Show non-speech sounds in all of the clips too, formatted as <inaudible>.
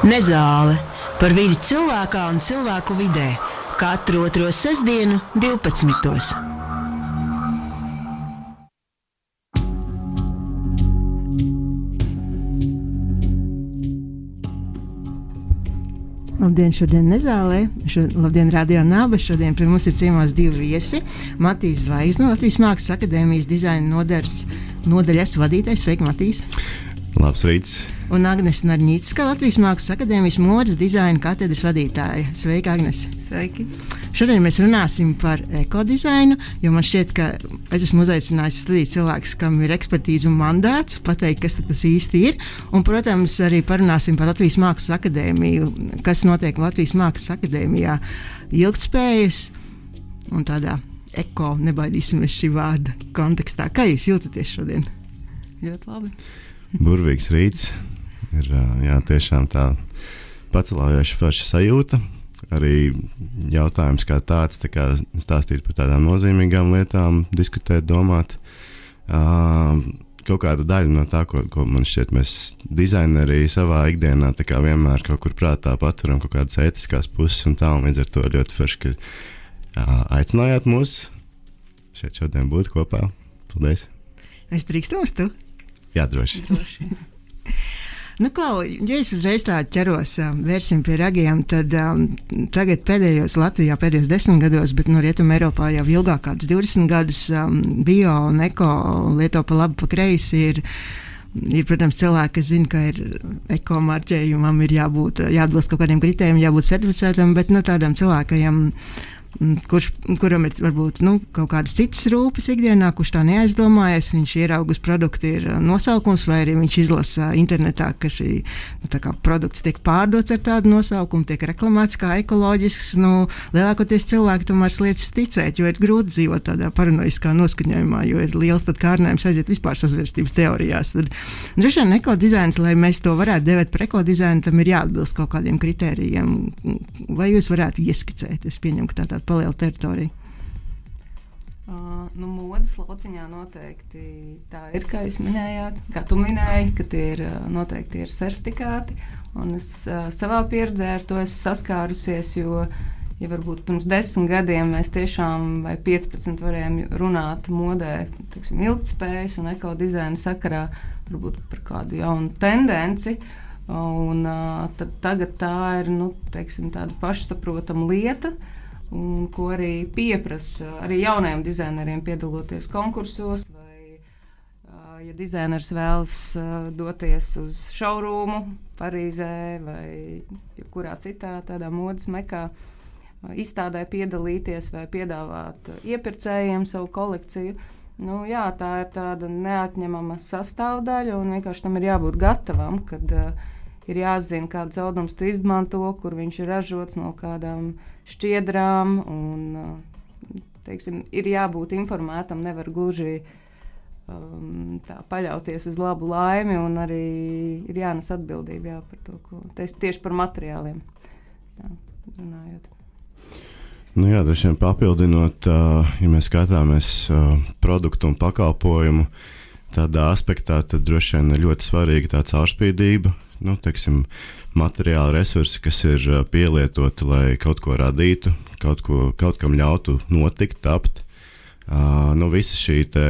Nezāle par vidi cilvēkā un cilvēku vidē katru otro sestdienu, 12. Labdien, šodien nezālē. Šo, labdien, radio nāba. Šodien pie mums ir ciemos divi viesi. Matīs Zvaigznes, Latvijas Mākslas akadēmijas dizaina nodaļas vadītājs. Sveiki, Matīs! Labs rīts! Un Agnēs Narņītiska, Latvijas Mākslas akadēmijas modes dizaina katedras vadītāja. Sveika, Agnēs! Sveiki! Šodien mēs runāsim par ekodizainu, jo man šķiet, ka es esmu uzaicinājis studiju cilvēkus, kam ir ekspertīze un mandāts pateikt, kas tas īsti ir. Un, protams, arī parunāsim par Latvijas Mākslas akadēmiju, kas notiek Latvijas Mākslas akadēmijā, ilgspējas un tādā eko, nebaidīsimies šī vārda kontekstā. Kā jūs jūtaties šodien? Ļoti labi. Burvīgs rīts. Ir jā, tiešām tā pacelājoša forša sajūta. Arī jautājums kā tāds, tā kā stāstīt par tādām nozīmīgām lietām, diskutēt, domāt. Kaut kāda daļa no tā, ko, ko man šķiet, mēs dizaineri savā ikdienā vienmēr kaut kur prātā paturam, kaut kādas etiskās puses un tā, un līdz ar to ļoti forši, ka aicinājāt mūs šeit šodien būt kopā. Paldies! Es drīkstu uz to? Jā, droši. droši. Nu, Klau, ja es uzreiz tādu ķeros, um, vērsim pie ragiem, tad um, tagad pēdējos Latvijā, pēdējos desmit gados, bet no Rietumē Eiropā jau ilgāk, kādus 20 gadus, um, bio un eko lieto pa labi, pa kreisi ir. Ir, protams, cilvēki, kas zina, ka ir ekomarķējumam, ir jābūt, jāatbilst kaut kādiem kritērijiem, jābūt certificētam, bet no tādam cilvēkam kurš, kuram ir varbūt nu, kaut kādas citas rūpes ikdienā, kurš tā neaizdomājas. Viņš ieraugus produktu ir uh, nosaukums, vai arī viņš izlasa internetā, ka šī nu, produkts tiek pārdots ar tādu nosaukumu, tiek reklamēts kā ekoloģisks. Nu, lielākoties cilvēki tomēr lietas ticēt, jo ir grūti dzīvot tādā paranoiskā noskaņojumā, jo ir liels kārdinājums aiziet vispār sazvērstības teorijās. Tad droši vien ekodizains, lai mēs to varētu devēt par ekodizainu, tam ir jāatbilst kaut kādiem kritērijiem. Vai jūs varētu ieskicēt? Es pieņemu, ka tā tā tāda paliela teritorija? Uh, nu, modes lauciņā noteikti tā ir, kā jūs minējāt, kā tu minēji, ka tie ir noteikti ir certifikāti. Un es uh, savā pieredzē ar to esmu saskārusies, jo, ja varbūt pirms desmit gadiem mēs tiešām vai 15 varējām runāt modē, teiksim, ilgspējas un ekodizaina sakarā, varbūt par kādu jaunu tendenci. Un, uh, tagad tā ir nu, teiksim, tāda pašsaprotama lieta. Uh, un ko arī pieprasa arī jaunajiem dizaineriem piedaloties konkursos. Vai, ja dizainers vēlas doties uz šaurumu Parīzē vai jebkurā citā tādā modes mekā, izstādē piedalīties vai piedāvāt iepirkējiem savu kolekciju. Nu, jā, tā ir tāda neatņemama sastāvdaļa, un vienkārši tam ir jābūt gatavam, kad uh, ir jāzina, kādus audumus tu izmanto, kur viņš ir ražots, no kādām uh, šķiedrām. Un, uh, teiksim, ir jābūt informētam, nevar gluži um, paļauties uz labu laimi, un arī ir jānes atbildība jā, par to, ko tieši, tieši par materiāliem. Jā, runājot. Nu jā, droši vien papildinot, uh, ja mēs skatāmies uh, produktu un pakalpojumu tādā aspektā, tad droši vien ir ļoti svarīga tā caurspīdība. Nu, teiksim, uh, materiāli resursi, kas ir pielietoti, lai kaut ko radītu, kaut, ko, kaut kam ļautu notikt, tapt. Uh, nu, visa šī te,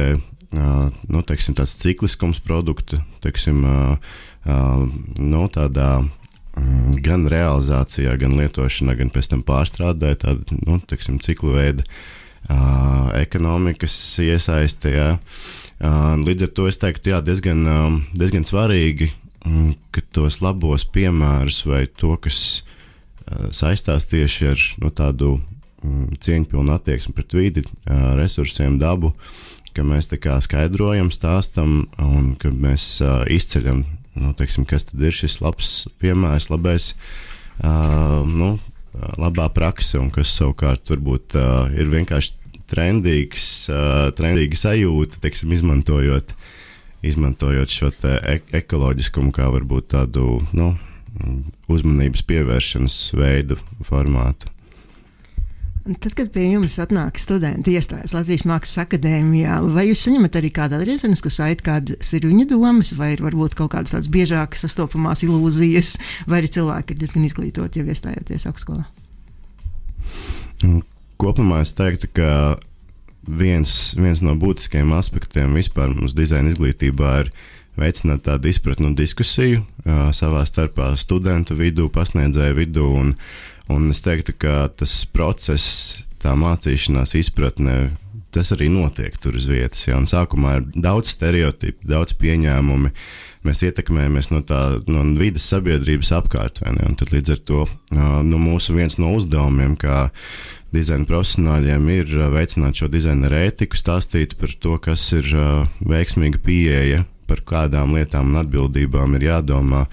uh, nu, teiksim, cikliskums produkta, teiksim, uh, uh, nu, tādā um, gan realizācijā, gan lietošanā, gan pēc tam pārstrādē, tāda nu, teiksim, ciklu veida uh, ekonomikas iesaistē. Uh, līdz ar to es teiktu, jā, diezgan, um, diezgan svarīgi ka tos labos piemērus vai to, kas uh, saistās tieši ar nu, tādu mm, cieņpilnu attieksmi pret vidi, uh, resursiem, dabu, ka mēs skaidrojam, stāstam un ka mēs uh, izceļam, nu, teiksim, kas tad ir šis labs piemērs, labais, uh, nu, labā prakse, un kas savukārt varbūt uh, ir vienkārši trendīgs, uh, trendīga sajūta, teiksim, izmantojot uh, izmantojot šo ek ekoloģiskumu kā varbūt tādu nu, uzmanības pievēršanas veidu, formātu. Tad, kad pie jums atnāk studenti, iestājas Latvijas Mākslas akadēmijā, vai jūs saņemat arī kādu atgriezenisku saiti, kādas ir viņa domas, vai ir varbūt kaut kādas tādas biežākas sastopamās ilūzijas, vai arī cilvēki ir diezgan izglītoti jau iestājoties augstskolā? Kopumā es teiktu, ka viens, viens no būtiskajiem aspektiem vispār mūsu dizaina izglītībā ir veicināt tādu izpratnu un diskusiju uh, savā starpā studentu vidū, pasniedzēju vidū. Un, Un es teiktu, ka tas process, tā mācīšanās izpratne, tas arī notiek tur uz vietas. Ja? Sākumā ir daudz stereotipu, daudz pieņēmumu. Mēs ietekmējamies no, tā, no vidas sabiedrības apkārt. Tad līdz ar to nu, mūsu viens no uzdevumiem, kā dizaina profesionāļiem, ir veicināt šo dizaina ētiku, stāstīt par to, kas ir veiksmīga pieeja, par kādām lietām un atbildībām ir jādomā.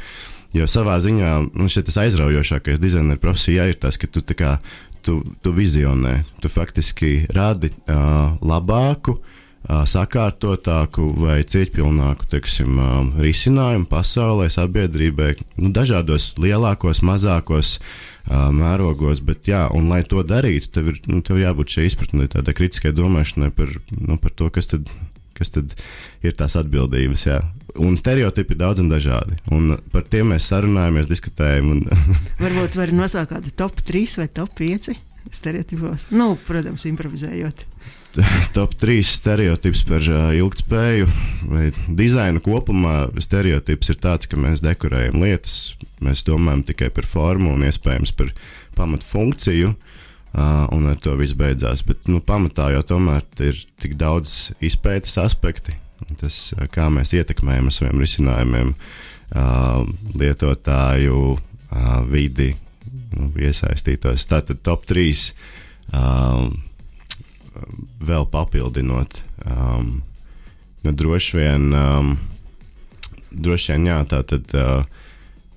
Jo savā ziņā šķiet, tas aizraujošākais dizaineru profesijā ir tas, ka tu, kā, tu, tu vizionē, tu faktiski radi uh, labāku, uh, sakārtotāku vai cieņpilnāku teiksim, risinājumu pasaulē, sabiedrībai, nu, dažādos lielākos, mazākos mērogos. Bet, jā, un, lai to darītu, tev ir nu, tev jābūt šai izpratnē, tādai kritiskai domāšanai par, nu, par to, kas tad ir kas tad ir tās atbildības. Jā. Un stereotipi ir daudz un dažādi. Un par tiem mēs sarunājamies, diskutējam. Un <laughs> Varbūt var nosaukt kādu top 3 vai top 5 stereotipos. Nu, protams, improvizējot. <laughs> Top 3 stereotips par ilgspēju vai dizainu kopumā. Stereotips ir tāds, ka mēs dekorējam lietas, mēs domājam tikai par formu un iespējams par pamatfunkciju. Uh, Uh, un ar to viss beidzās. Bet nu, pamatā jau tomēr ir tik daudz izpētes aspekti, tas, kā mēs ietekmējam ar saviem risinājumiem lietotāju vidi, nu, iesaistītos. Tātad top 3 um, vēl papildinot. Um, nu, droši vien, um, droši vien jā, tā tad. Uh,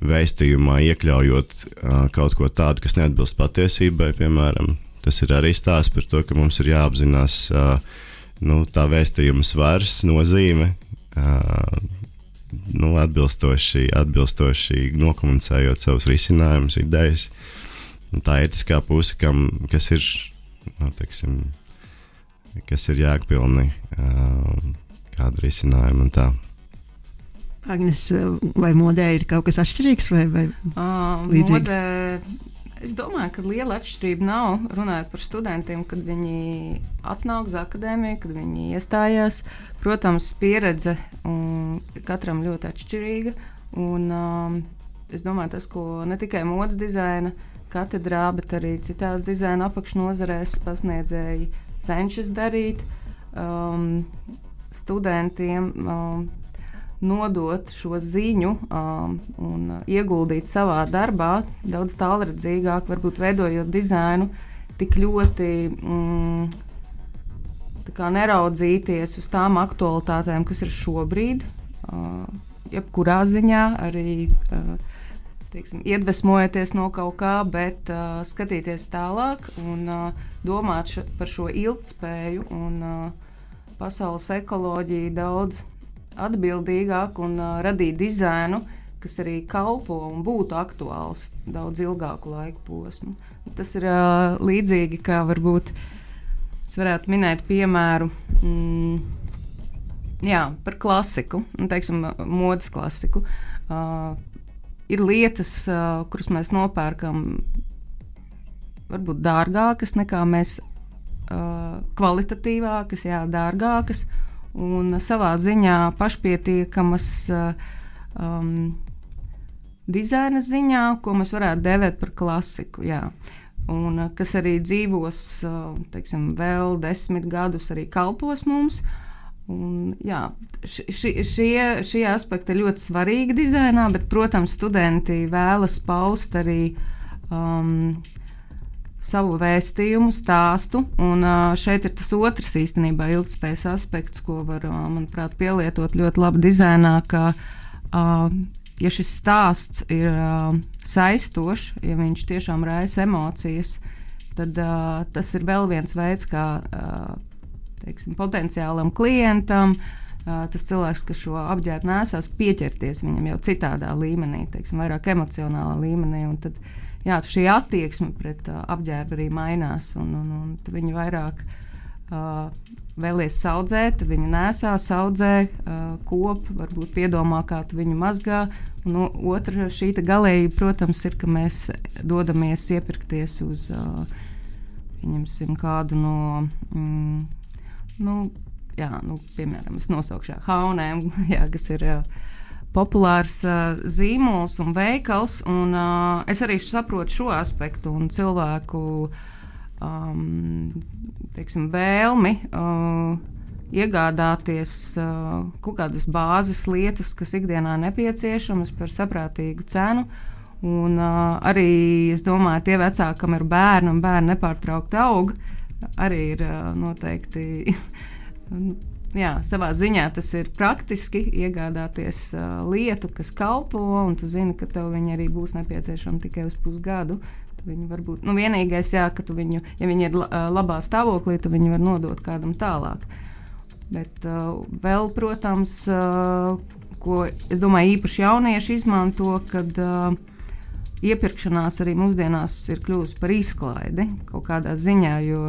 vēstījumā iekļaujot uh, kaut ko tādu, kas neatbilst patiesībai, piemēram. Tas ir arī stāsts par to, ka mums ir jāapzinās uh, nu, tā vēstījuma svars, nozīme. Uh, nu, atbilstoši, atbilstoši nokomunicējot savus risinājumus, idejas. Tā etiskā puse, kam, kas ir, nu, teiksim, kas ir jēgpilni, uh, kāda risinājuma un tā. Agnes, vai modē ir kaut kas atšķirīgs vai, vai uh, līdzīgs? Modē, es domāju, ka liela atšķirība nav runājot par studentiem, kad viņi atnāk uz akadēmiju, kad viņi iestājās. Protams, pieredze um, katram ļoti atšķirīga. Un, um, es domāju, tas, ko ne tikai modes dizaina katedrā, bet arī citās dizaina apakšnodarbēs pasniedzēji cenšas darīt um, studentiem. Um, nodot šo ziņu um, un ieguldīt savā darbā, daudz tālredzīgāk, varbūt veidojot dizainu, tik ļoti mm, neraudzīties uz tām aktualitātēm, kas ir šobrīd, uh, jebkurā ziņā arī. Uh, teiksim, iedvesmojoties no kaut kā, bet uh, skatīties tālāk un uh, domāt š, par šo ilgspēju un uh, pasaules ekoloģiju daudz atbildīgāk un uh, radīt dizainu, kas arī kalpo un būtu aktuāls daudz ilgāku laiku posmu. Tas ir uh, līdzīgi kā varbūt es varētu minēt piemēru. Mm, Jā, par klasiku, nu, teiksim, modes klasiku. Uh, ir lietas, uh, kuras mēs nopērkam, varbūt dārgākas nekā mēs, uh, kvalitatīvākas, jā, dārgākas. Uh, un savā ziņā pašpietiekamas um, dizaina ziņā, ko mēs varētu dēvēt par klasiku. Jā. Un, kas arī dzīvos teiksim, vēl desmit gadus, arī kalpos mums. Un, jā, ši, šie, šie aspekti ir ļoti svarīgi dizainā, bet, protams, studenti vēlas paust arī um, savu vēstījumu, stāstu. Un šeit ir tas otrs īstenībā ilgspējas aspekts, ko var, manuprāt, pielietot ļoti labi dizainā, ka, ja šis stāsts ir saistošs, ja viņš tiešām raisa emocijas, tad tas ir vēl viens veids, kā teiksim, potenciālam klientam. Tas cilvēks, kas šo apģērbu nesās, pieķerties viņam jau citādā līmenī, teiksim, vairāk emocionālā līmenī. Tad, jā, šī attieksme pret apģērbu arī mainās, un, un, un viņi vairāk uh, vēlies audzēt, viņa nesā, audzē, uh, kop, varbūt piedomā, kā viņu mazgā. Un no, otra šī galēji, protams, ir, ka mēs dodamies iepirkties uz uh, kādu no. Mm, nu, jā, nu, piemēram, es nosaukšu Haunēm, <laughs> jā, kas ir uh, populārs uh, zīmols un veikals. Un, uh, es arī saprotu šo aspektu un cilvēku um, teiksim, vēlmi. Uh, Iegādāties uh, kaut kādas bāzes lietas, kas ikdienā nepieciešamas par saprātīgu cenu. Un, uh, arī es domāju, tie vecāki, kam ir bērni un bērni nepārtraukti aug, arī ir noteikti <laughs> jā, savā ziņā tas ir praktiski iegādāties uh, lietu, kas kalpo, un tu zini, ka tev viņa arī būs nepieciešama tikai uz pusgadu. Viņu varbūt, nu, vienīgais, jā, ka tu viņu, ja viņi ir labā stāvoklī, tu viņu var nodot kādam tālāk. Bet uh, vēl, protams, uh, ko es domāju, īpaši jaunieši izmanto, kad uh, iepirkšanās arī mūsdienās ir kļuvusi par izklaidi kaut kādā ziņā, jo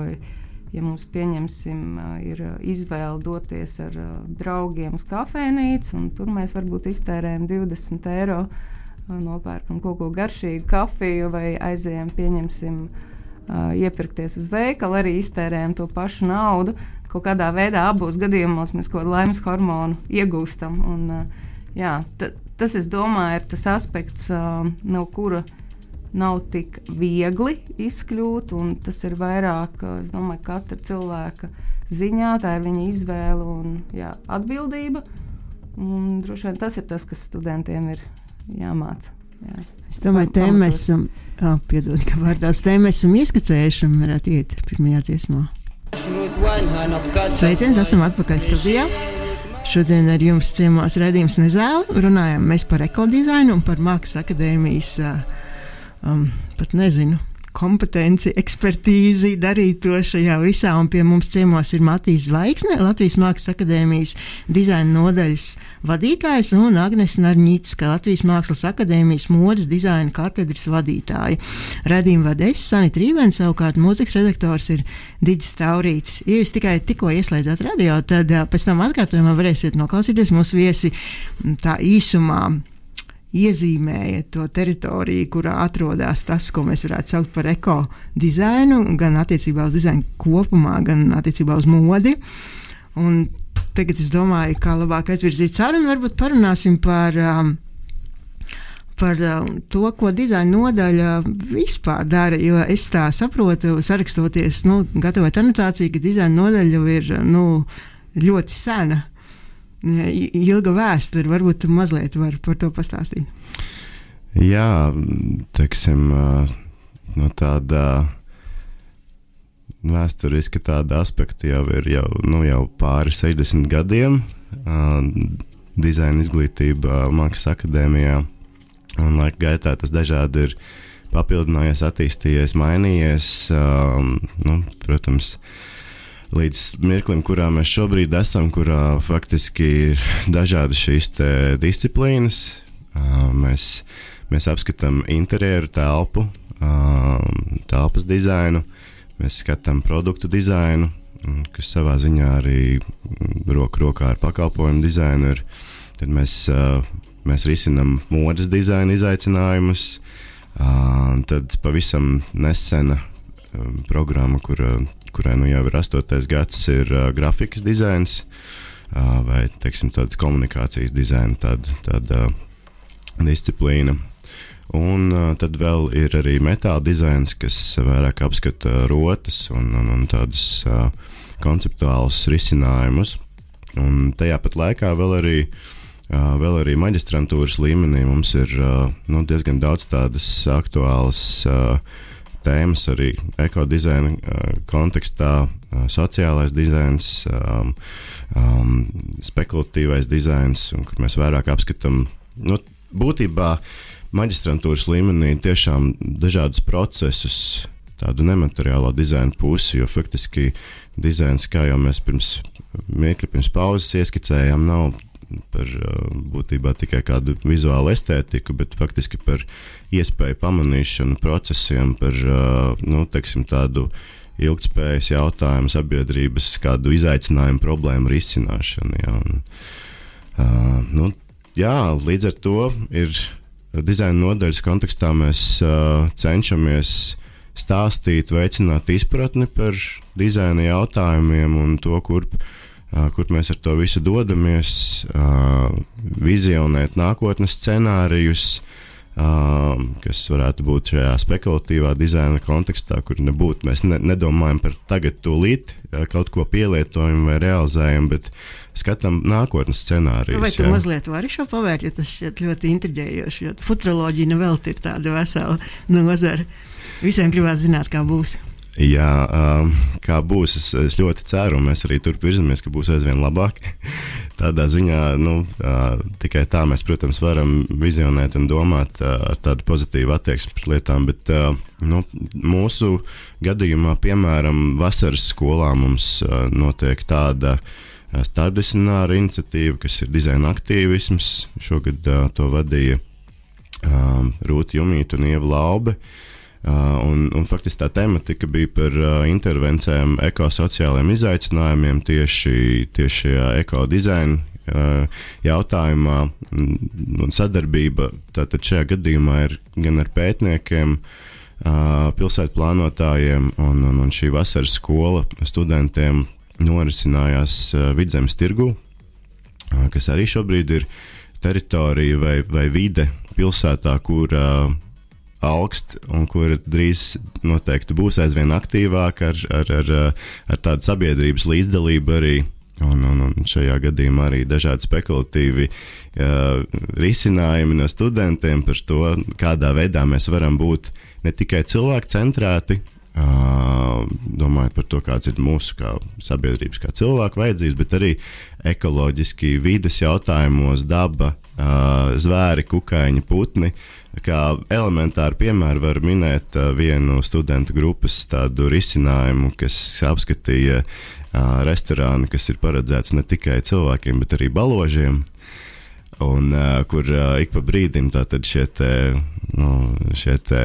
ja mums pieņemsim, ir izvēle doties ar draugiem uz kafejnīcu, un tur mēs varbūt iztērējam 20 eiro, nopērkam kaut ko garšīgu, kafiju vai aizējam, pieņemsim, iepirkties uz veikalu, arī iztērējam to pašu naudu. Kaut kādā veidā abos gadījumos mēs kaut kādu laimes hormonu iegūstam. Un, jā, tas, es domāju, ir tas aspekts, no kura nav tik viegli izkļūt, un tas ir vairāk, es domāju, katra cilvēka ziņā, tā ir viņa izvēle un jā, atbildība. Un droši vien tas ir tas, kas studentiem ir jāmāca. Jā. Es domāju, ka mēs esam, oh, piedod, ka vārdās tēmā esam ieskicējuši un varētu iet pirmajā dziesmā. Sveiciens, esam atpakaļ studijā. Šodien ar jums ciemos redzījums Nezēle. Runājam mēs par ekodizainu un par Mākslas akadēmijas um, pat nezinu, kompetenci, ekspertīzi darīt to šajā visā. Un pie mums ciemos ir Matīs Zvaigzne, Latvijas Mākslas akadēmijas dizaina nodaļas vadītājs, un Agnēs Narņītiska, Latvijas Mākslas akadēmijas modes dizaina katedras vadītāja. Radījuma vadējs Sanita Rīvens, savukārt mūzikas redaktors ir Digis Taurītis. Ja jūs tikai tikko ieslēdzat radio, tad pēc tam atkārtojumā varēsiet noklausīties mūsu viesi tā īsumā iezīmēja to teritoriju, kurā atrodas tas, ko mēs varētu saukt par ekodizainu, gan attiecībā uz dizainu kopumā, gan attiecībā uz modi. Un tagad es domāju, kā labāk aizvirzīt sarunu, varbūt parunāsim par. Um, par um, to, ko dizaina nodaļa vispār dara. Jo es tā saprotu, sarakstoties, nu, gatavot anotāciju, ka dizaina nodaļa ir nu, ļoti sena ilga vēsture. Varbūt tu mazliet vari par to pastāstīt. Jā, teiksim, no tāda vēsturiski tāda aspekta jau ir jau, nu, jau pāri 60 gadiem. Dizaina izglītība Mākslas akadēmijā. Un laika gaitā tas dažādi ir papildinājies, attīstījies, mainījies. Um, nu, protams, uh, līdz mirklim, kurā mēs šobrīd esam, kurā faktiski ir dažādas šīs disciplīnas. Mēs, mēs apskatām interjeru telpu, telpas dizainu, mēs skatām produktu dizainu, kas savā ziņā arī roku rokā ar pakalpojumu dizainu ir. Tad mēs, mēs risinām modes dizaina izaicinājumus. Tad pavisam nesena programma, kura kurai nu jau ir astotais gads, ir uh, grafikas dizains uh, vai teiksim, komunikācijas dizaina tāda, tāda uh, disciplīna. Un uh, tad vēl ir arī metāla dizains, kas vairāk apskata rotas un, un, un tādus uh, konceptuālus risinājumus. Un tajā pat laikā vēl arī, uh, vēl arī maģistrantūras līmenī mums ir nu, diezgan daudz tādas aktuālas tēmas arī ekodizaina uh, kontekstā, uh, sociālais dizains, um, um, spekulatīvais dizains, un kur mēs vairāk apskatām nu, būtībā maģistrantūras līmenī tiešām dažādus procesus. tādu nemateriālo dizaina pusi, jo faktiski dizains, kā jau mēs pirms mirkli pirms pauzes ieskicējām, nav par būtībā tikai kādu vizuālu estētiku, bet faktiski par iespēju pamanīšanu procesiem, par nu, teiksim, tādu ilgspējas jautājumu, sabiedrības kādu izaicinājumu, problēmu risināšanu. Jā, un, uh, nu, jā, līdz ar to ir dizaina nodaļas kontekstā mēs uh, cenšamies stāstīt, veicināt izpratni par dizaina jautājumiem un to, kurp kur mēs ar to visu dodamies, vizionēt nākotnes scenārijus, kas varētu būt šajā spekulatīvā dizaina kontekstā, kur nebūtu. Mēs ne, nedomājam par tagad, tūlīt kaut ko pielietojam vai realizējam, bet skatām nākotnes scenārijus. Vai tu jā. mazliet vari šo pavērt, jo tas šķiet ļoti intriģējoši, jo futuroloģija nevēl ir tāda vesela nozara. Visiem gribās zināt, kā būs. Jā, um, kā būs, es, es ļoti ceru, un mēs arī turp virzamies, ka būs aizvien labāk. <laughs> Tādā ziņā nu, tikai tā mēs, protams, varam vizionēt un domāt ar tādu pozitīvu attieksmi pret lietām. Bet nu, mūsu gadījumā, piemēram, vasaras skolā mums notiek tāda starpdisciplināra iniciatīva, kas ir dizaina aktīvisms. Šogad uh, to vadīja uh, Rūta Jumīta un Ieva Laube. Uh, un, un faktiski tā tematika bija par uh, intervencijām ekosociāliem izaicinājumiem tieši, tieši šajā ekodizaina uh, jautājumā. Un sadarbība tātad šajā gadījumā ir gan ar pētniekiem, uh, pilsētu plānotājiem, un, un, un šī vasaras skola studentiem norisinājās uh, vidzemes tirgu, uh, kas arī šobrīd ir teritorija vai, vai vide pilsētā, kur uh, augst un kur drīz noteikti būs aizvien aktīvāk ar, ar, ar, ar tādu sabiedrības līdzdalību arī. Un, un, un šajā gadījumā arī dažādi spekulatīvi uh, risinājumi no studentiem par to, kādā veidā mēs varam būt ne tikai cilvēku centrēti, uh, domājot par to, kāds ir mūsu kā sabiedrības, kā cilvēku vajadzības, bet arī ekoloģiski vides jautājumos, daba, zvēri, kukaiņi, putni. Uh, Kā elementāru piemēru var minēt uh, vienu studentu grupas tādu risinājumu, kas apskatīja uh, restorānu, kas ir paredzēts ne tikai cilvēkiem, bet arī baložiem un uh, kur uh, ik pa brīdim šie, te, nu, šie te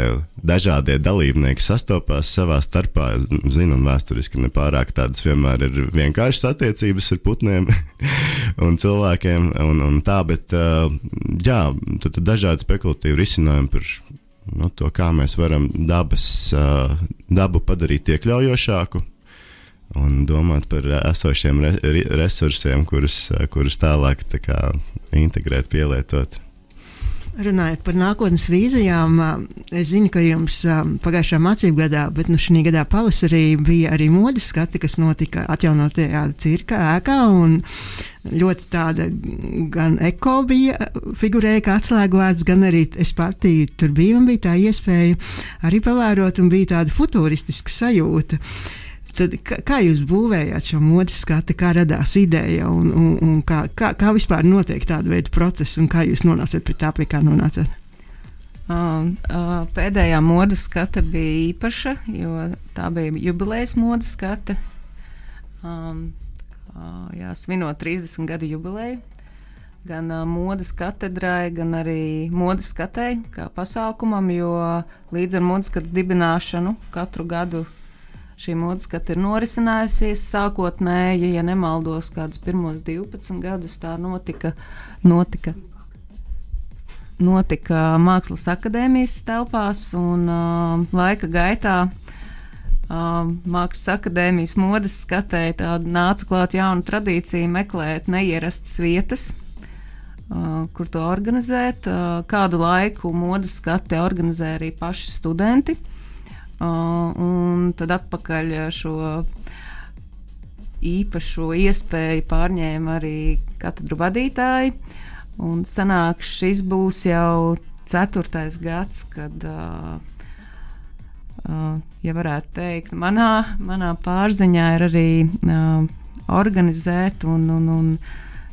dažādie dalībnieki sastopās savā starpā. Zinām, vēsturiski nepārāk tādas vienmēr ir vienkāršas attiecības ar putniem <laughs> un cilvēkiem, un, un tā, bet uh, jā, tad, dažādi spekulatīvi risinājumi par nu, to, kā mēs varam dabas, uh, dabu padarīt iekļaujošāku un domāt par esošiem re, resursiem, kurus, kurus tālāk tā kā, integrēt, pielietot. Runājot par nākotnes vīzijām, es zinu, ka jums pagājušā mācību gadā, bet nu šī gada pavasarī bija arī modes skati, kas notika atjaunotajā cirka ēkā. Ļoti tāda gan eko bija figurēja kā atslēgvārds, gan arī es pati tur biju un bija tā iespēja arī pavērot un bija tāda futuristiska sajūta. Uh, Tad, kā jūs būvējāt šo modes skatu, kā radās ideja un, un, un kā, kā, kā vispār notiek tāda veida process un kā jūs nonācāt pie tā, pie kā nonācāt? Uh, uh, pēdējā modes skata bija īpaša, jo tā bija jubilejas modes skata. Um, uh, jā, svinot 30 gadu jubileju, gan uh, modes katedrai, gan arī modes skatei, kā pasākumam, jo līdz ar modes skatas dibināšanu katru gadu šī mūzika ir norisinājusies. Sākotnēji, ja nemaldos, kādus pirmos 12 gadus tā notika. notika Notika Mākslas akadēmijas telpās, un uh, laika gaitā uh, Mākslas akadēmijas modes skatēji nāca klāt jauna tradīcija meklēt neierastas vietas, uh, kur to organizēt. Uh, kādu laiku modes skate organizē arī paši studenti. Un tad atpakaļ šo īpašo iespēju pārņēma arī katedru vadītāji. Un sanāk, šis būs jau ceturtais gads, kad, ja varētu teikt, manā, manā pārziņā ir arī organizēt un, un, un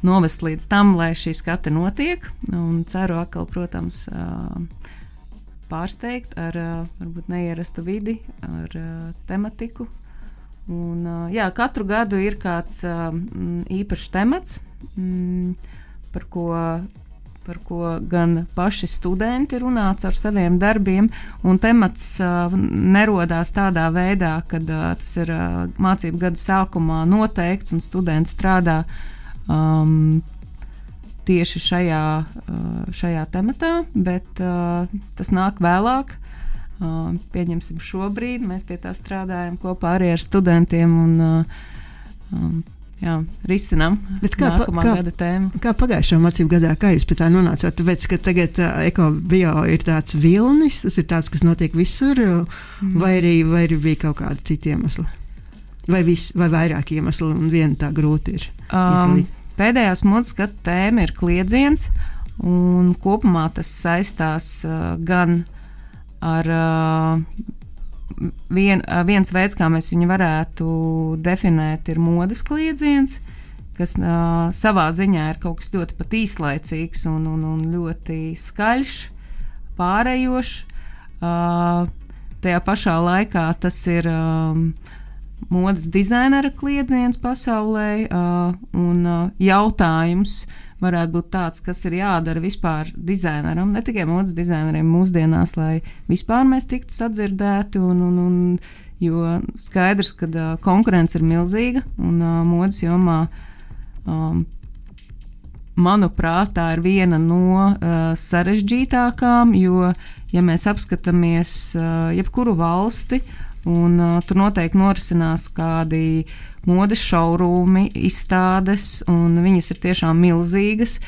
novest līdz tam, lai šī skata notiek. Un ceru atkal, protams, uh, pārsteigt ar varbūt neierastu vidi, ar tematiku. Un, jā, katru gadu ir kāds īpašs temats, mm, par ko par ko gan paši studenti runāts ar saviem darbiem, temats uh, nerodās tādā veidā, ka uh, tas ir uh, mācību gada sākumā noteikts un students strādā um, tieši šajā, uh, šajā tematā, bet uh, tas nāk vēlāk. Uh, pieņemsim, šobrīd mēs pie tā strādājam kopā arī ar studentiem. Un, um, jā, risinām kā, nākamā kā, gada tēmu. Kā pagājušā mācību gadā, kā jūs pie tā nonācāt? Tāpēc, ka tagad uh, ekobio ir tāds vilnis, tas ir tāds, kas notiek visur, mm. vai, arī, vai arī bija kaut kādi citi iemesli? Vai, vis, vai vairāk iemeslu, un viena tā grūti ir? Um, izdalīt? Pēdējās modes gada tēma ir kliedziens, un kopumā tas saistās uh, gan ar uh, vien, uh, viens veids, kā mēs viņu varētu definēt, ir modes kliedziens, kas uh, savā ziņā ir kaut kas ļoti pat īslaicīgs un, un, un ļoti skaļš, pārējošs. Uh, tajā pašā laikā tas ir um, modes dizainera kliedziens pasaulē, uh, un uh, jautājums varētu būt tāds, kas ir jādara vispār dizaineram, ne tikai modes dizaineriem mūsdienās, lai vispār mēs tiktu sadzirdēti, un, un, un, jo skaidrs, ka uh, konkurence ir milzīga, un uh, modes jomā, um, manuprāt, tā ir viena no uh, sarežģītākām, jo, ja mēs apskatāmies uh, jebkuru valsti, uh, Un, uh, tur noteikti norisinās kādi modes šaurūmi, izstādes, un viņas ir tiešām milzīgas.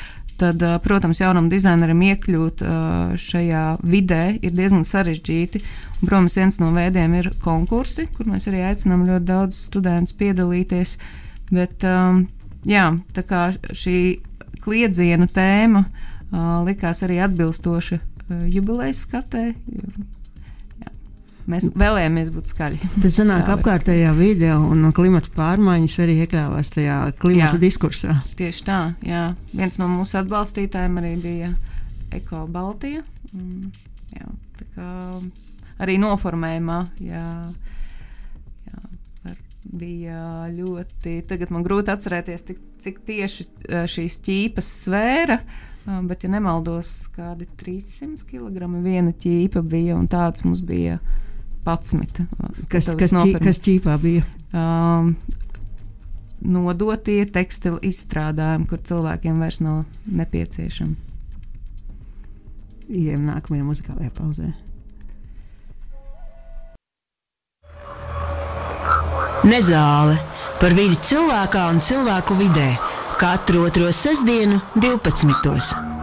Tad, uh, protams, jaunam dizaineram iekļūt uh, šajā vidē ir diezgan sarežģīti. Un, protams, viens no veidiem ir konkursi, kur mēs arī aicinām ļoti daudz studentus piedalīties. Bet, um, jā, tā kā šī kliedziena tēma uh, likās arī atbilstoša uh, jubilejas skatē. Mēs vēlējāmies būt skaļi. <laughs> Tas sanāk, apkārtējā vide un klimata pārmaiņas arī iekļāvās tajā klimata jā, diskursā. Tieši tā, jā. Viens no mūsu atbalstītājiem arī bija Eko Baltija. Mm, jā, tā kā arī noformējumā. Jā, jā, bija ļoti. Tagad man grūti atcerēties, cik, cik tieši šīs ķīpas svēra. Bet, ja nemaldos, kādi 300 kg viena ķīpa bija, un tāds mums bija 11. Kas, kas, ķī, kas ķīpā bija? Um, nodotie tekstilu izstrādājumi, kur cilvēkiem vairs nav nepieciešami. Ejam nākamajā muzikālajā pauzē. Nezāle par vidi cilvēkā un cilvēku vidē katru otro sestdienu, 12.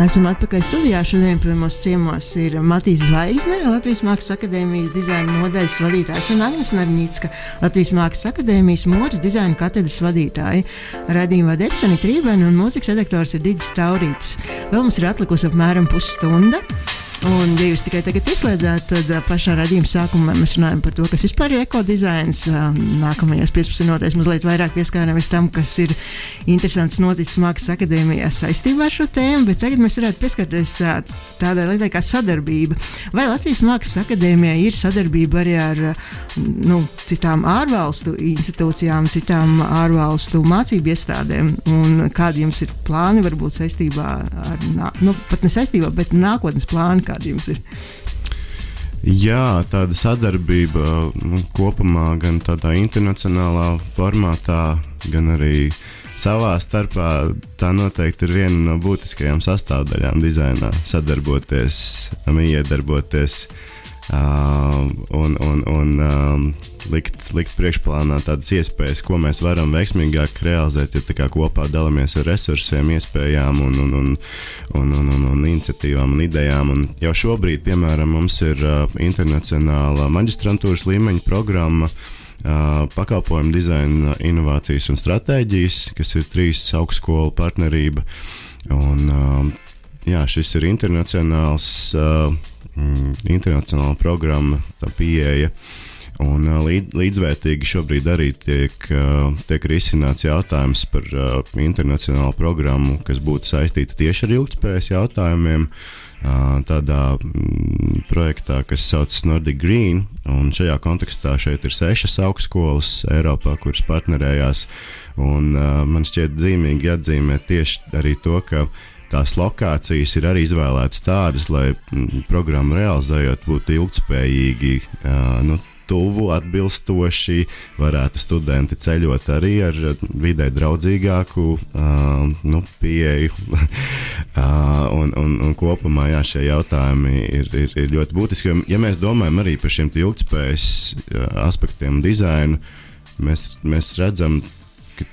Esam atpakaļ studijā. Šodien pie mums ciemos ir Matīs Zvaigzne, Latvijas Mākslas akadēmijas dizaina nodaļas vadītājs un Agnēs Narņīcka, Latvijas Mākslas akadēmijas mūža dizaina katedras vadītāja. Radījuma vada Esani Trībēna un mūzikas redaktors ir Digis Taurītis. Vēl mums ir atlikusi apmēram pusstunda. Un, ja jūs tikai tagad ieslēdzat, tad pašā radījuma sākumā mēs runājam par to, kas vispār ir ekodizains. Nākamajās 15 minūtēs mazliet vairāk pieskārāmies tam, kas ir interesants noticis Mākslas akadēmijā saistībā ar šo tēmu, bet tagad mēs varētu pieskarties tādai lietai kā sadarbība. Vai Latvijas Mākslas akadēmijā ir sadarbība arī ar nu, citām ārvalstu institūcijām, citām ārvalstu mācību iestādēm? Un kādi jums ir plāni varbūt saistībā ar, nu, pat ne saistībā, bet nākotnes plāni? Kāda jums ir? Jā, tāda sadarbība nu, kopumā, gan tādā internacionālā formātā, gan arī savā starpā, tā noteikti ir viena no būtiskajām sastāvdaļām dizainā. Sadarboties, iedarboties uh, un, un, un um, likt, likt priekšplānā tādas iespējas, ko mēs varam veiksmīgāk realizēt, ja kopā dalāmies ar resursiem, iespējām un, un, un, un, un, un, un iniciatīvām un idejām. Un jau šobrīd, piemēram, mums ir uh, internacionāla maģistrantūras līmeņa programma. Uh, pakalpojumu dizaina, inovācijas un stratēģijas, kas ir trīs augstskolu partnerība. Un, uh, jā, šis ir internacionāls, uh, mm, internacionāla programma, tā pieeja. Uh, Un līd, līdzvērtīgi šobrīd arī tiek, tiek risināts jautājums par internacionālu programmu, kas būtu saistīta tieši ar ilgspējas jautājumiem. Tādā mm, projektā, kas saucas Nordic Green, un šajā kontekstā šeit ir sešas augstskolas Eiropā, kuras partnerējās. Un, man šķiet zīmīgi atzīmēt tieši arī to, ka tās lokācijas ir arī izvēlētas tādas, lai mm, programmu realizējot būtu ilgspējīgi. Nu, tuvu, atbilstoši, varētu studenti ceļot arī ar vidē draudzīgāku uh, nu, pieeju. <laughs> uh, un, un, un kopumā jā, šie jautājumi ir, ir, ir ļoti būtiski. Jo, ja mēs domājam arī par šiem ilgspējas aspektiem un dizainu, mēs, mēs redzam, ka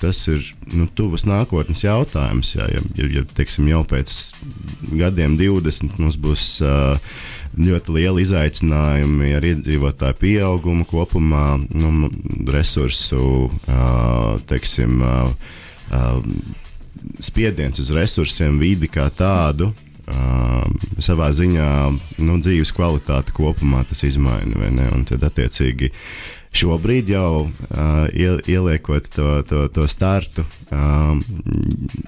tas ir nu, tuvas nākotnes jautājums. Jā, ja, ja, ja teiksim, jau pēc gadiem, 20, mums būs uh, ļoti lieli izaicinājumi ar iedzīvotāju pieaugumu kopumā, nu, resursu, teiksim, spiediens uz resursiem, vidi kā tādu. Uh, savā ziņā nu, dzīves kvalitāte kopumā tas izmaina. Tad, attiecīgi, šobrīd jau uh, ieliekot to, to, to startu uh,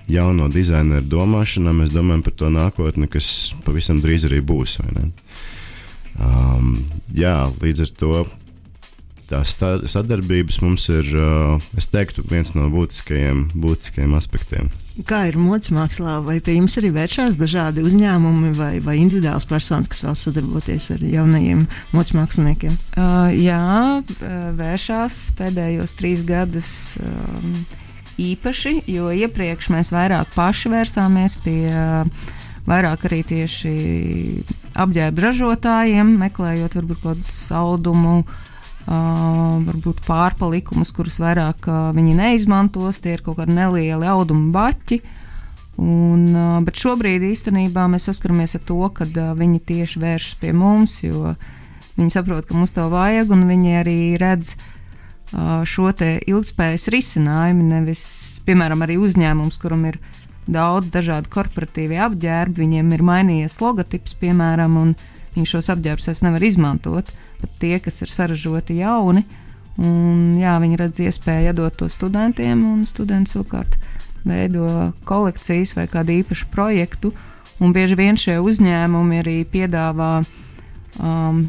jauno dizaineru domāšanā, mēs domājam par to nākotni, kas pavisam drīz arī būs. Um, jā, līdz ar to tās sadarbības mums ir, uh, es teiktu, viens no būtiskajiem, būtiskajiem aspektiem. Kā ir modes mākslā, vai pie jums arī vēršās dažādi uzņēmumi vai, vai individuāls personas, kas vēlas sadarboties ar jaunajiem modes māksliniekiem? Uh, jā, vēršās pēdējos trīs gadus. Um, īpaši, jo iepriekš mēs vairāk paši vērsāmies pie uh, vairāk arī tieši apģērba ražotājiem, meklējot varbūt kādu saldumu, uh, varbūt pārpalikumus, kurus vairāk uh, viņi neizmantos. Tie ir kaut kādi nelieli audumu baķi. Un, uh, bet šobrīd īstenībā mēs saskaramies ar to, ka uh, viņi tieši vēršas pie mums, jo viņi saprot, ka mums to vajag, un viņi arī redz uh, šo ilgspējas risinājumu. Nevis, piemēram, arī uzņēmums, kuram ir daudz dažādu korporatīvu apģērbu, viņiem ir mainījies logotips, piemēram, un viņi šos apģērbus vairs nevar izmantot. Pat tie, kas ir saražoti jauni, un, jā, viņi redz iespēju iedot to studentiem, un studenti savukārt veido kolekcijas vai kādu īpašu projektu. Un bieži vien šie uzņēmumi arī piedāvā um,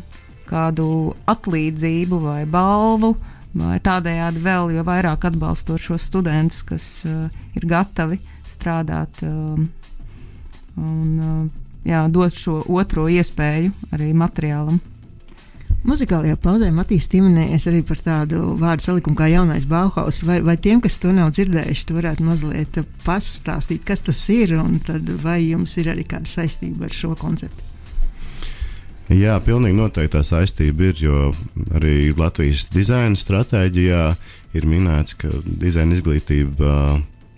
kādu atlīdzību vai balvu, vai tādējādi vēl vairāk atbalstot šos studentus, kas uh, ir gatavi strādāt um, un uh, jā, dot šo otro iespēju arī materiālam. Muzikālajā paudē Matīs pieminējies arī par tādu vārdu salikumu kā jaunais Bauhaus. Vai, vai tiem, kas to nav dzirdējuši, tu varētu mazliet pastāstīt, kas tas ir un vai jums ir arī kāda saistība ar šo konceptu? Jā, pilnīgi noteikti tā saistība ir, jo arī Latvijas dizaina stratēģijā ir minēts, ka dizaina izglītība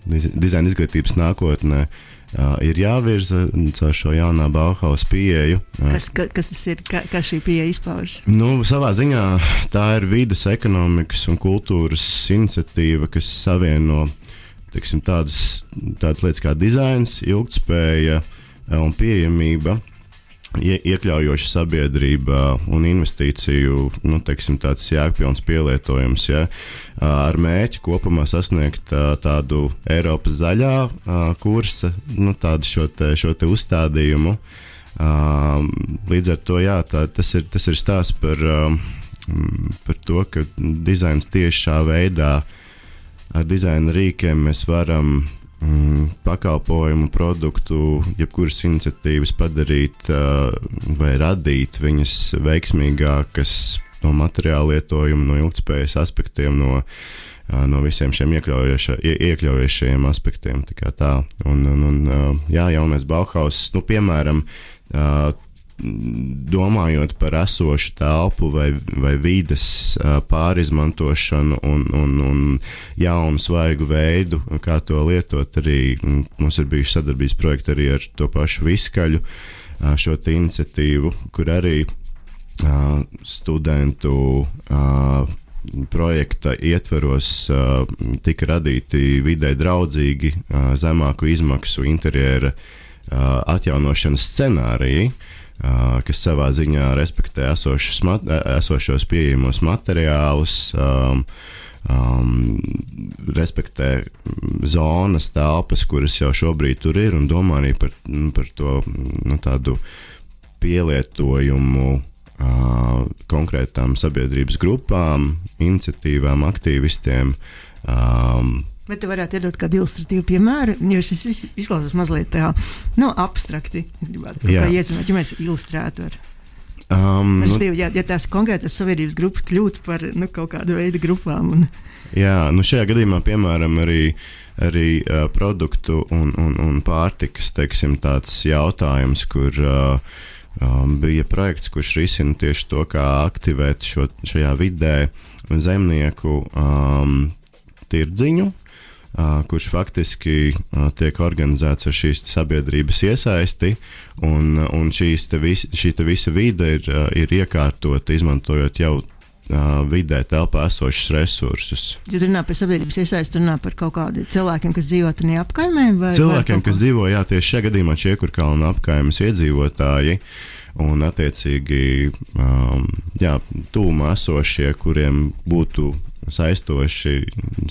dizaina izglītības nākotnē. Uh, ir jāvirza caur šo jaunā Bauhaus pieeju. Kas, ka, kas tas ir? Kā, kā šī pieeja izpaužas? Nu, savā ziņā tā ir vidas, ekonomikas un kultūras iniciatīva, kas savieno tiksim, tādas, tādas lietas kā dizains, ilgspēja un pieejamība ie, iekļaujoša sabiedrība un investīciju nu, teiksim, jēgpilns pielietojums. Ja, ar mērķi kopumā sasniegt tādu Eiropas zaļā kursa, nu, tādu šo, te, šo te uzstādījumu. Līdz ar to jā, tā, tas, ir, tas ir stāsts par, par to, ka dizains tieši šā veidā ar dizaina rīkiem mēs varam pakalpojumu, produktu, jebkuras iniciatīvas padarīt vai radīt viņas veiksmīgākas no materiāla lietojuma, no ilgspējas aspektiem, no, no visiem šiem iekļaujošiem aspektiem. Tā, tā. Un, un, un, jā, jaunais Bauhaus, nu, piemēram, domājot par esošu telpu vai, vai vides pārizmantošanu un, un, un jaunu svaigu veidu, kā to lietot, arī mums ir bijuši sadarbības projekti arī ar to pašu viskaļu šo iniciatīvu, kur arī studentu projekta ietveros tika radīti vidē draudzīgi, zemāku izmaksu interjera atjaunošanas scenāriji. Uh, kas savā ziņā respektē esošos, mat, esošos pieejamos materiālus. Um, um, respektē zonas, telpas, kuras jau šobrīd tur ir, un domā arī par, par to nu, tādu pielietojumu uh, konkrētām sabiedrības grupām, iniciatīvām, aktīvistiem. Um, Bet tu varētu iedot kādu ilustratīvu piemēru, jo šis izklausās mazliet tā, nu, abstrakti. Es gribētu iezīmēt, ja mēs ilustrētu ar. Um, nu, Stīvi, ja, ja tās konkrētas sabiedrības grupas kļūtu par nu, kaut kādu veidu grupām. Un... Jā, nu šajā gadījumā, piemēram, arī, arī uh, produktu un, un, un pārtikas teiksim, jautājums, kur uh, um, bija projekts, kurš risina tieši to, kā aktivēt šo, šajā vidē zemnieku um, tirdziņu kurš faktiski tiek organizēts ar šīs sabiedrības iesaisti, un, un vis, šī visa vide ir, ir iekārtota izmantojot jau vidē telpā esošus resursus. Ja runā par sabiedrības iesaistu, runā par kaut kādiem cilvēkiem, kas dzīvo tajā apkaimē? Vai, cilvēkiem, vai kas dzīvo, jā, tieši šajā gadījumā Čiekurkalna apkaimes iedzīvotāji. Un, attiecīgi, um, jā, tūmā esošie, kuriem būtu saistoši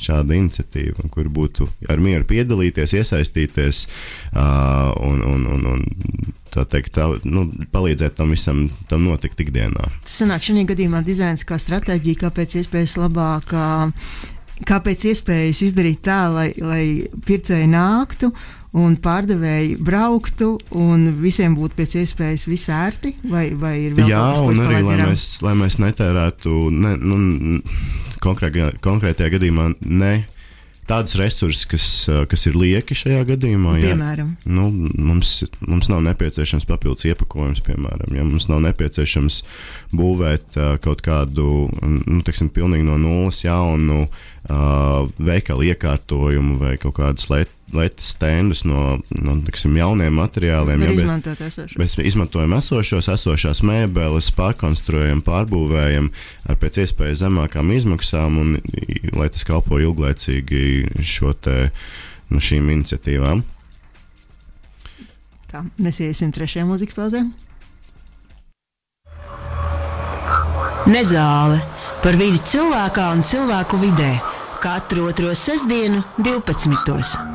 šāda iniciatīva, kur būtu ar mieru piedalīties, iesaistīties uh, un, un, un, un tā teikt, tā, nu, palīdzēt tam visam tam notikt ikdienā. Tas sanāk šajā gadījumā dizains kā stratēģija, kā pēc iespējas labāk. Kāpēc iespējas izdarīt tā, lai, lai pircēji nāktu un pārdevēji brauktu, un visiem būtu pēc iespējas visērti? Vai, vai ir vēl Jā, kaut kas, arī, lai mēs, lai mēs netērētu ne, nu, konkrētajā, konkrētajā gadījumā ne tādus resursus, kas, kas ir lieki šajā gadījumā. Ja, piemēram, nu, mums, mums nav nepieciešams papildus iepakojums, piemēram, ja mums nav nepieciešams būvēt uh, kaut kādu nu, teiksim, pilnīgi no nulles jaunu uh, veikalu iekārtojumu vai kaut kādus lietas stendus no, no tiksim, jauniem materiāliem. Ja, bet, mēs izmantojam esošos, esošās mēbeles, pārkonstruējam, pārbūvējam ar pēc iespējas zemākām izmaksām, un lai tas kalpo ilglaicīgi šo te, no nu, šīm iniciatīvām. Tā, mēs iesim trešajā mūzikas pauzē. Nezāle par vidi cilvēkā un cilvēku vidē katru otro sestdienu, 12.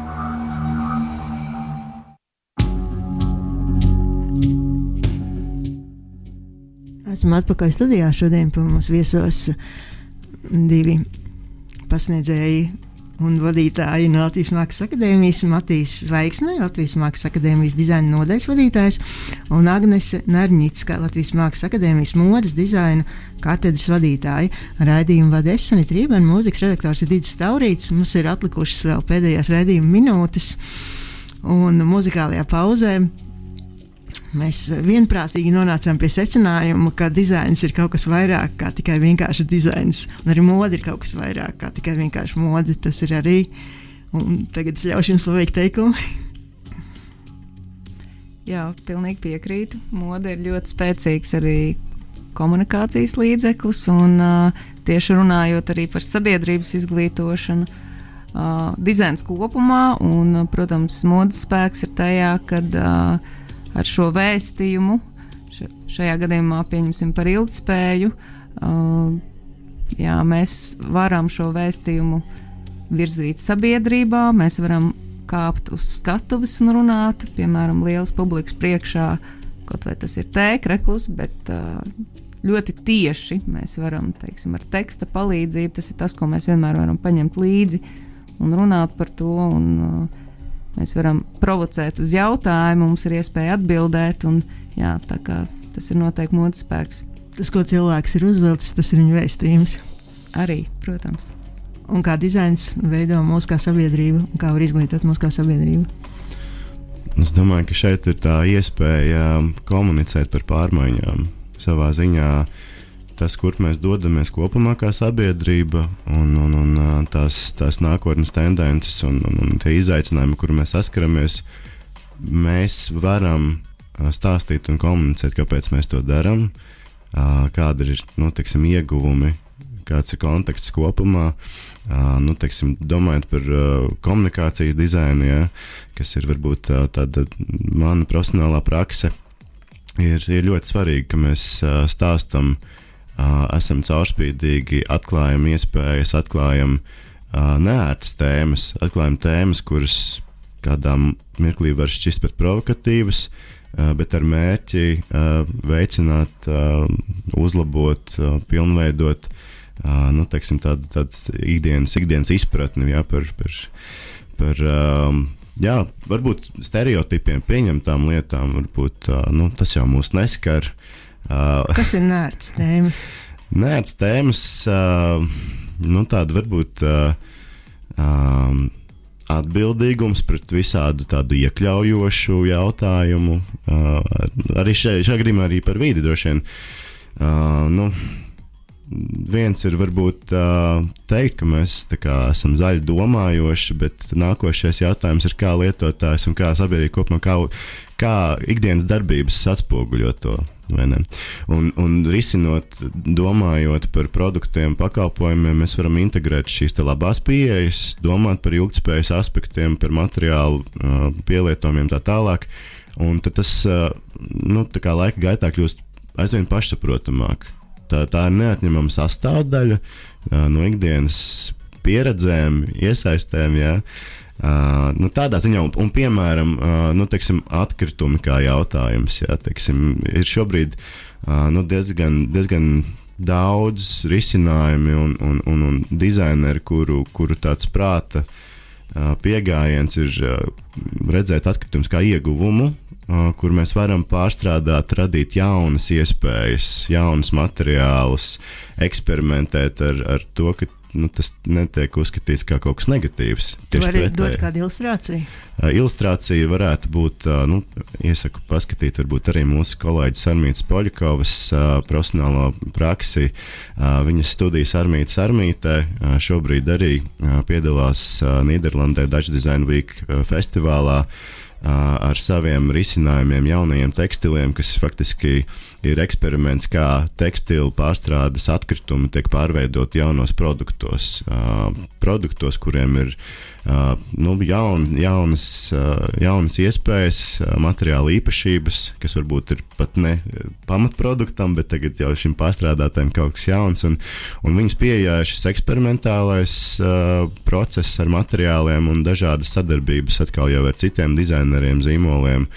Esam atpakaļ studijā. Šodien pie mums viesos divi pasniedzēji un vadītāji no Latvijas Mākslas akadēmijas, Matīs Zvaigzne, Latvijas Mākslas akadēmijas dizaina nodaļas vadītājs, un Agnese Nārņicka, Latvijas Mākslas akadēmijas modes dizaina katedras vadītāja. Raidījumu vada Esanita Rībena, mūzikas redaktors ir Digis Taurīts. Mums ir atlikušas vēl pēdējās raidījuma minūtes, un muzikālajā pauzē Mēs vienprātīgi nonācām pie secinājuma, ka dizains ir kaut kas vairāk kā tikai vienkārši dizains. Un arī mode ir kaut kas vairāk kā tikai vienkārši mode. Tas ir arī. Un tagad es ļaušu jums paveikt teikumu. <laughs> Jā, pilnīgi piekrītu. Mode ir ļoti spēcīgs arī komunikācijas līdzeklis, un uh, tieši runājot arī par sabiedrības izglītošanu, uh, dizains kopumā, un, uh, protams, modes spēks ir tajā, kad uh, ar šo vēstījumu, šajā gadījumā pieņemsim par ilgspēju, jā, mēs varam šo vēstījumu virzīt sabiedrībā, mēs varam kāpt uz skatuves un runāt, piemēram, lielas publikas priekšā, kaut vai tas ir tēkrekls, bet ļoti tieši mēs varam, teiksim, ar teksta palīdzību, tas ir tas, ko mēs vienmēr varam paņemt līdzi un runāt par to. Un, uh, Mēs varam provocēt uz jautājumu, mums ir iespēja atbildēt, un jā, tas ir noteikti modes spēks. Tas, ko cilvēks ir uzvilcis, tas ir viņa vēstījums. Arī, protams. Un kā dizains veido mūsu kā sabiedrību, un kā var izglītot mūsu kā sabiedrību? Es domāju, ka šeit ir tā iespēja komunicēt par pārmaiņām savā ziņā. Uh, tas, kur mēs dodamies kopumā kā sabiedrība, un, un, un tās, tās nākotnes tendences un, un, un tie izaicinājumi, kur mēs saskaramies, mēs varam stāstīt un komunicēt, kāpēc mēs to darām, kādi ir nu, tiksim, ieguvumi, kāds ir konteksts kopumā. Nu, teiksim, domājot par komunikācijas dizainu, ja, kas ir varbūt tāda mana profesionālā praksa, ir, ir ļoti svarīgi, ka mēs stāstam, uh, esam caurspīdīgi, atklājam iespējas, atklājam neērtas tēmas, atklājam tēmas, kuras kādā mirklī var šķist pat provokatīvas, bet ar mērķi veicināt, uzlabot, pilnveidot nu, teiksim, tādu, tādu ikdienas, ikdienas izpratni ja, par. par, par jā, varbūt stereotipiem, pieņemtām lietām, varbūt nu, tas jau mūs neskar. Uh, Kas ir nērts tēmas? <laughs> Nērts tēmas, uh, nu, tāda varbūt uh, um, atbildīgums pret visādu tādu iekļaujošu jautājumu. Uh, arī šajā gadījumā arī par vīdi droši vien. Uh, nu, viens ir varbūt uh, teikt, ka mēs kā, esam zaļi domājoši, bet nākošais jautājums ir, kā lietotājs un kā sabiedrība kopumā, kā, kā ikdienas darbības atspoguļo to. Un, un risinot, domājot par produktiem, pakalpojumiem, mēs varam integrēt šīs labās pieejas, domāt par ilgspējas aspektiem, par materiālu uh, pielietojumiem tā tālāk. Un tas uh, nu, laika gaitā kļūst aizvien pašsaprotamāk tā, tā ir neatņemama sastāvdaļa uh, no ikdienas pieredzēm, iesaistēm. Ja? Uh, nu, tādā ziņā, un, un piemēram, uh, nu, teiksim, atkritumi kā jautājums, ja, teiksim, ir šobrīd uh, nu, diezgan, diezgan daudz risinājumu un, un, un, un dizaineru, kuru, kuru tāds prāta pieejams ir redzēt atkritumus kā ieguvumu, kur mēs varam pārstrādāt, radīt jaunas iespējas, jaunus materiālus, eksperimentēt ar, ar to, ka nu, tas netiek uzskatīts kā kaut kas negatīvs. Tieši tā, dot kādu ilustrāciju. Uh, ilustrācija varētu būt, uh, nu, iesaku paskatīt, varbūt arī mūsu kolēģis Armītas Poļakovas uh, profesionālo praksi. Viņas studijas Armītas Armītē šobrīd arī piedalās Nīderlandē Dutch Design Week festivālā. Uh, ar saviem risinājumiem, jaunajiem tekstiliem, kas faktiski ir eksperiments, kā tekstilu pārstrādes atkritumi tiek pārveidot jaunos produktos. Produktos, kuriem ir nu, jaun, jaunas, jaunas iespējas, materiāla īpašības, kas varbūt ir pat ne pamatproduktam, bet tagad jau šim pārstrādātājam kaut kas jauns. Un, un viņas pieejā ir šis eksperimentālais process ar materiāliem un dažādas sadarbības atkal jau ar citiem dizaineriem, zīmoliem.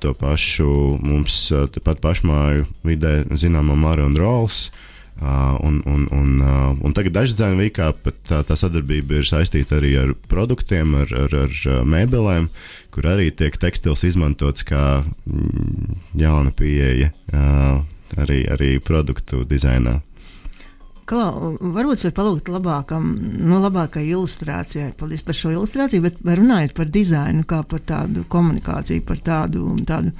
To pašu mums, uh, pat pašmāju vidē zināmā Marija Rolls. Uh, un, un, un, uh, un tagad dažs dzēnu vīkā tā, tā sadarbība ir saistīta arī ar produktiem, ar, ar, ar mēbelēm, kur arī tiek tekstils izmantots kā mm, jauna pieeja uh, arī, arī produktu dizainā. Klau, varbūt varat palūgt labākam, no nu, labākai ilustrācijai. Paldies par šo ilustrāciju, bet runājot par dizainu, kā par tādu komunikāciju, par tādu, tādu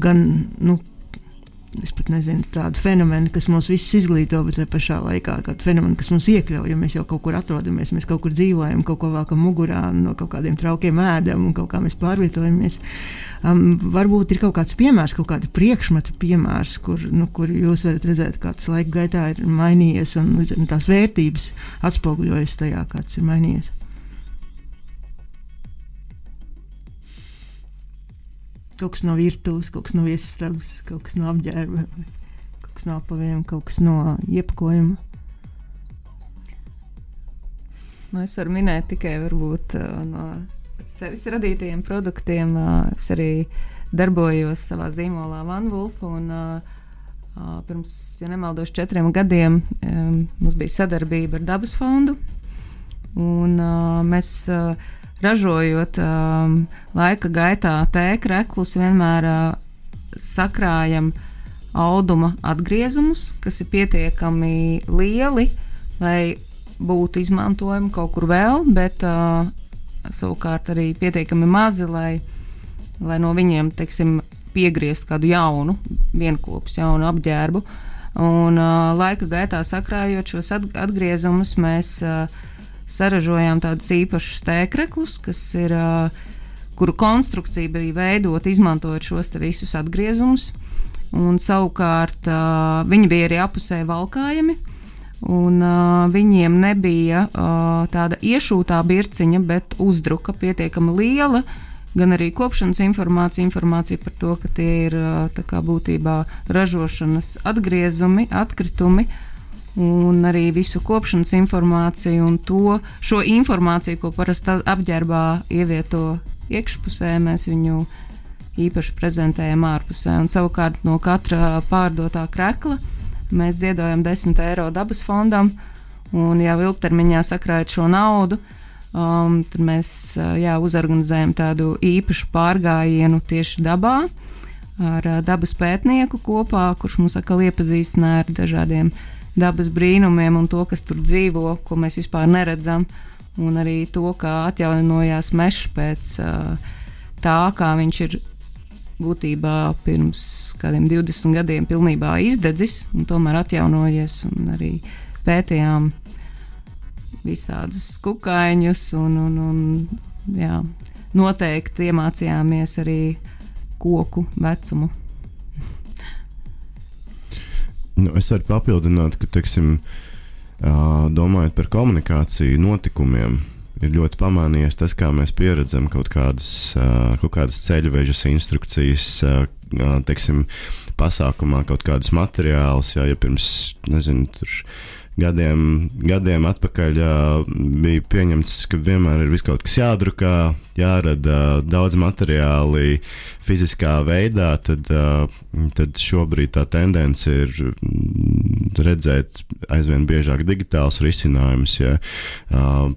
gan nu, es pat nezinu, tādu fenomenu, kas mūs visus izglīto, bet tajā pašā laikā kādu fenomenu, kas mūs iekļauj. Ja mēs jau kaut kur atrodamies, mēs kaut kur dzīvojam, kaut ko velkam mugurā, no kaut kādiem traukiem ēdam un kaut kā mēs pārvietojamies. Um, varbūt ir kaut kāds piemērs, kaut kāda priekšmeta piemērs, kur, nu, kur jūs varat redzēt, kā tas laika gaitā ir mainījies un tās vērtības atspoguļojas tajā, kāds ir mainījies. Kaut kas no virtuves, kaut kas no viesistabas, kaut kas no apģērba, kaut kas no apaviem, kaut kas no iepakojuma. Nu, es varu minēt tikai varbūt, uh, no sevis radītajiem produktiem. Uh, es arī darbojos savā zīmolā Vanvulf. Un, uh, uh, pirms, ja nemaldos, četriem gadiem um, mums bija sadarbība ar Dabas fondu. Un, mēs ražojot um, laika gaitā tēkreklus, vienmēr uh, sakrājam auduma atgriezumus, kas ir pietiekami lieli, lai būtu izmantojami kaut kur vēl, bet uh, savukārt arī pietiekami mazi, lai, lai no viņiem teiksim, piegriezt kādu jaunu, vienopus, jaunu apģērbu. Un uh, laika gaitā sakrājot šos atgriezumus, mēs uh, saražojām tādus īpašus tēkreklus, kas ir, kuru konstrukcija bija veidota izmantojot šos visus atgriezumus. Un savukārt viņi bija arī apusē valkājami. Un, uh, viņiem nebija uh, tāda iešūtā birciņa, bet uzdruka pietiekami liela, gan arī kopšanas informācija, informācija par to, ka tie ir kā, būtībā ražošanas atgriezumi, atkritumi. Un arī visu kopšanas informāciju un to šo informāciju, ko parasti apģērbā ievieto iekšpusē, mēs viņu īpaši prezentējam ārpusē. Un savukārt no katra pārdotā krekla mēs ziedojam 10 eiro dabas fondam, un jau ilgtermiņā sakrājot šo naudu, um, tad mēs uh, jā, uzorganizējam tādu īpašu pārgājienu tieši dabā ar uh, dabas pētnieku kopā, kurš mums atkal iepazīstināja ar dažādiem dabas brīnumiem un to, kas tur dzīvo, ko mēs vispār neredzam, un arī to, kā atjaunojās mežs pēc uh, tā, kā viņš ir būtībā pirms kādiem 20 gadiem pilnībā izdedzis un tomēr atjaunojies. Arī pētījām visādus kukaiņus un, un, un jā, noteikti iemācījāmies arī koku vecumu. Nu, es varu papildināt, ka, teiksim, domājot par komunikāciju, notikumiem, ir ļoti pamanījies tas, kā mēs pieredzam kaut kādas, kaut kādas ceļvežas instrukcijas, teiksim, pasākumā kaut kādus materiālus, jā, ja pirms, nezinu, tur gadiem, gadiem atpakaļ uh, bija pieņemts, ka vienmēr ir kaut kas jādrukā, jārada daudz materiāli fiziskā veidā, tad, uh, tad šobrīd tā tendence ir redzēt aizvien biežāk digitāls risinājums. Ja, uh,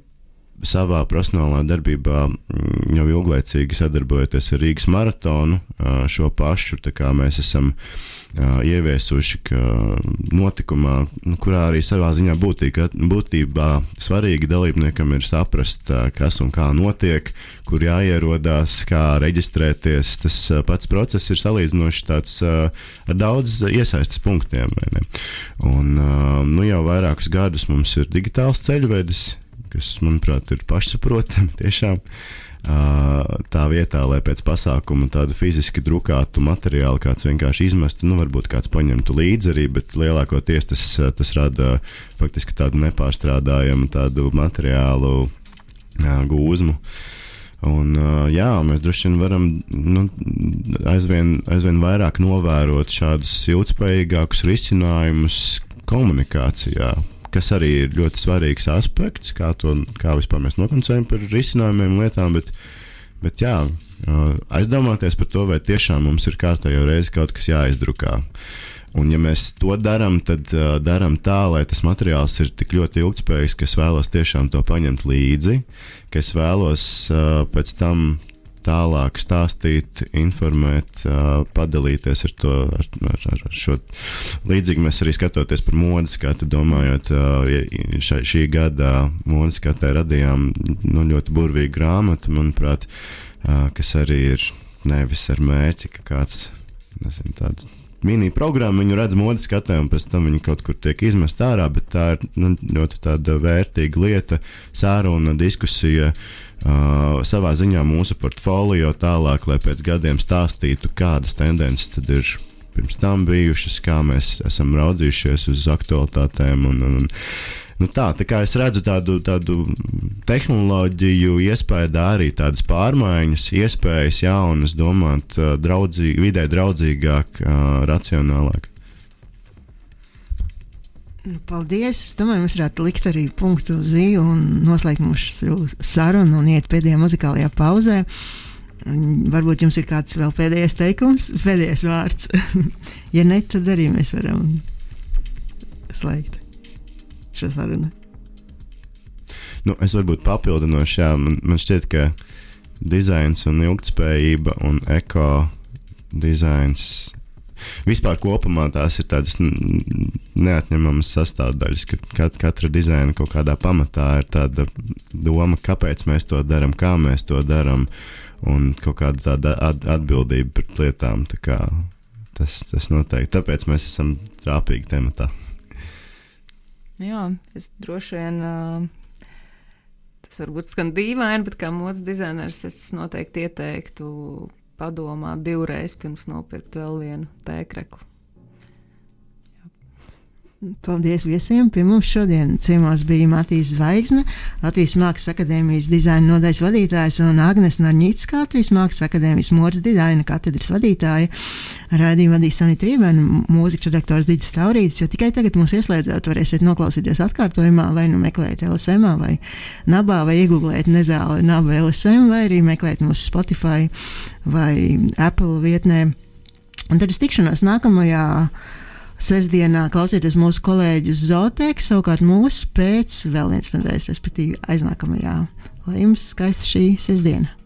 savā profesionālā darbībā mm, jau ilglaicīgi sadarbojoties ar Rīgas maratonu, šo pašu mēs esam ieviesuši, notikumā, nu, kurā arī savā ziņā būtīga, būtībā svarīgi dalībniekam ir saprast, kas un kā notiek, kur jāierodās, kā reģistrēties. Tas pats process ir salīdzinoši tāds ar daudz iesaistas punktiem. Un, nu, jau vairākus gadus mums ir digitāls ceļvedis, kas, manuprāt, ir pašsaprotami <laughs> tiešām. Tā vietā, lai pēc pasākuma tādu fiziski drukātu materiālu kāds vienkārši izmestu, nu, varbūt kāds paņemtu līdzi arī, bet lielākoties tas, tas rada faktiski tādu nepārstrādājamu tādu materiālu gūzmu. Un, jā, mēs droši vien varam nu, aizvien, aizvien vairāk novērot šādus ilgspējīgākus risinājumus komunikācijā, kas arī ir ļoti svarīgs aspekts, kā, to, kā vispār mēs nokoncējam par risinājumiem un lietām. Bet, bet jā, aizdomāties par to, vai tiešām mums ir kārtējo reizi kaut kas jāizdrukā. Un, ja mēs to darām, tad uh, darām tā, lai tas materiāls ir tik ļoti ilgspējīgs, ka es vēlos tiešām to paņemt līdzi, ka es vēlos uh, pēc tam tālāk stāstīt, informēt, padalīties ar to. Ar, ar, ar šo. Līdzīgi mēs arī skatoties par modes skatu, domājot, šai, šī gada modes skatē radījām nu, ļoti burvīgu grāmatu, manuprāt, kas arī ir nevis ar mērķi, ka kāds nezinu, tāds mini programmu, viņu redz modes skatē, un pēc tam viņi kaut kur tiek izmest ārā. Bet tā ir nu, ļoti vērtīga lieta, sāruna diskusija. Uh, savā ziņā mūsu portfolio tālāk, lai pēc gadiem stāstītu, kādas tendences tad ir pirms tam bijušas, kā mēs esam raudzījušies uz aktualitātēm. Un, un, Nu tā, tā kā es redzu tādu, tādu tehnoloģiju, iespēju arī tādas pārmaiņas, iespējas jaunas, domāt, draudzī, vidē draudzīgāk, racionālāk. Nu, paldies! Es domāju, mēs varētu likt arī punktu uz zīju un noslēgt mūsu sarunu un iet pēdējā muzikālajā pauzē. Varbūt jums ir kāds vēl pēdējais teikums, pēdējais vārds. <laughs> ja ne, tad arī mēs varam slēgt šo sarunu. Nu, es varbūt papildinošu, jā, man, man šķiet, ka dizains un ilgspējība un eko dizains. Vispār kopumā tās ir tādas neatņemamas sastāvdaļas, ka kat, katra dizaina kaut kādā pamatā ir tāda doma, kāpēc mēs to darām, kā mēs to darām, un kaut kāda tāda atbildība pret lietām. Tā tas, tas noteikti. Tāpēc mēs esam trāpīgi tematā. Jā, es droši vien. Uh, tas varbūt skan dīvaini, bet kā modes dizainers es noteikti ieteiktu padomāt divreiz pirms nopirkt vēl vienu tēkreklu. Paldies viesiem! Pie mums šodien ciemos bija Matīs Zvaigzne, Latvijas Mākslas akadēmijas dizaina nodaļas vadītājs un Agnes Narņītska, Latvijas Mākslas akadēmijas mūža dizaina katedras vadītāja. Raidījumu vadīja Sanita Rībēna, mūzikas redaktors Digis Taurītis, jo tikai tagad mūs ieslēdzot varēsiet noklausīties atkārtojumā vai nu meklēt LSM vai Nabā vai iegūglēt nezāli Naba LSM vai arī meklēt mūsu Spotify vai Apple vietnē. Un tad es tikšanos nākamajā Sesdienā klausieties mūsu kolēģus Zotēku, savukārt mūsu pēc vēl viens nedēļas, respektīvi aiznākamajā. Lai jums skaista šī sestdiena!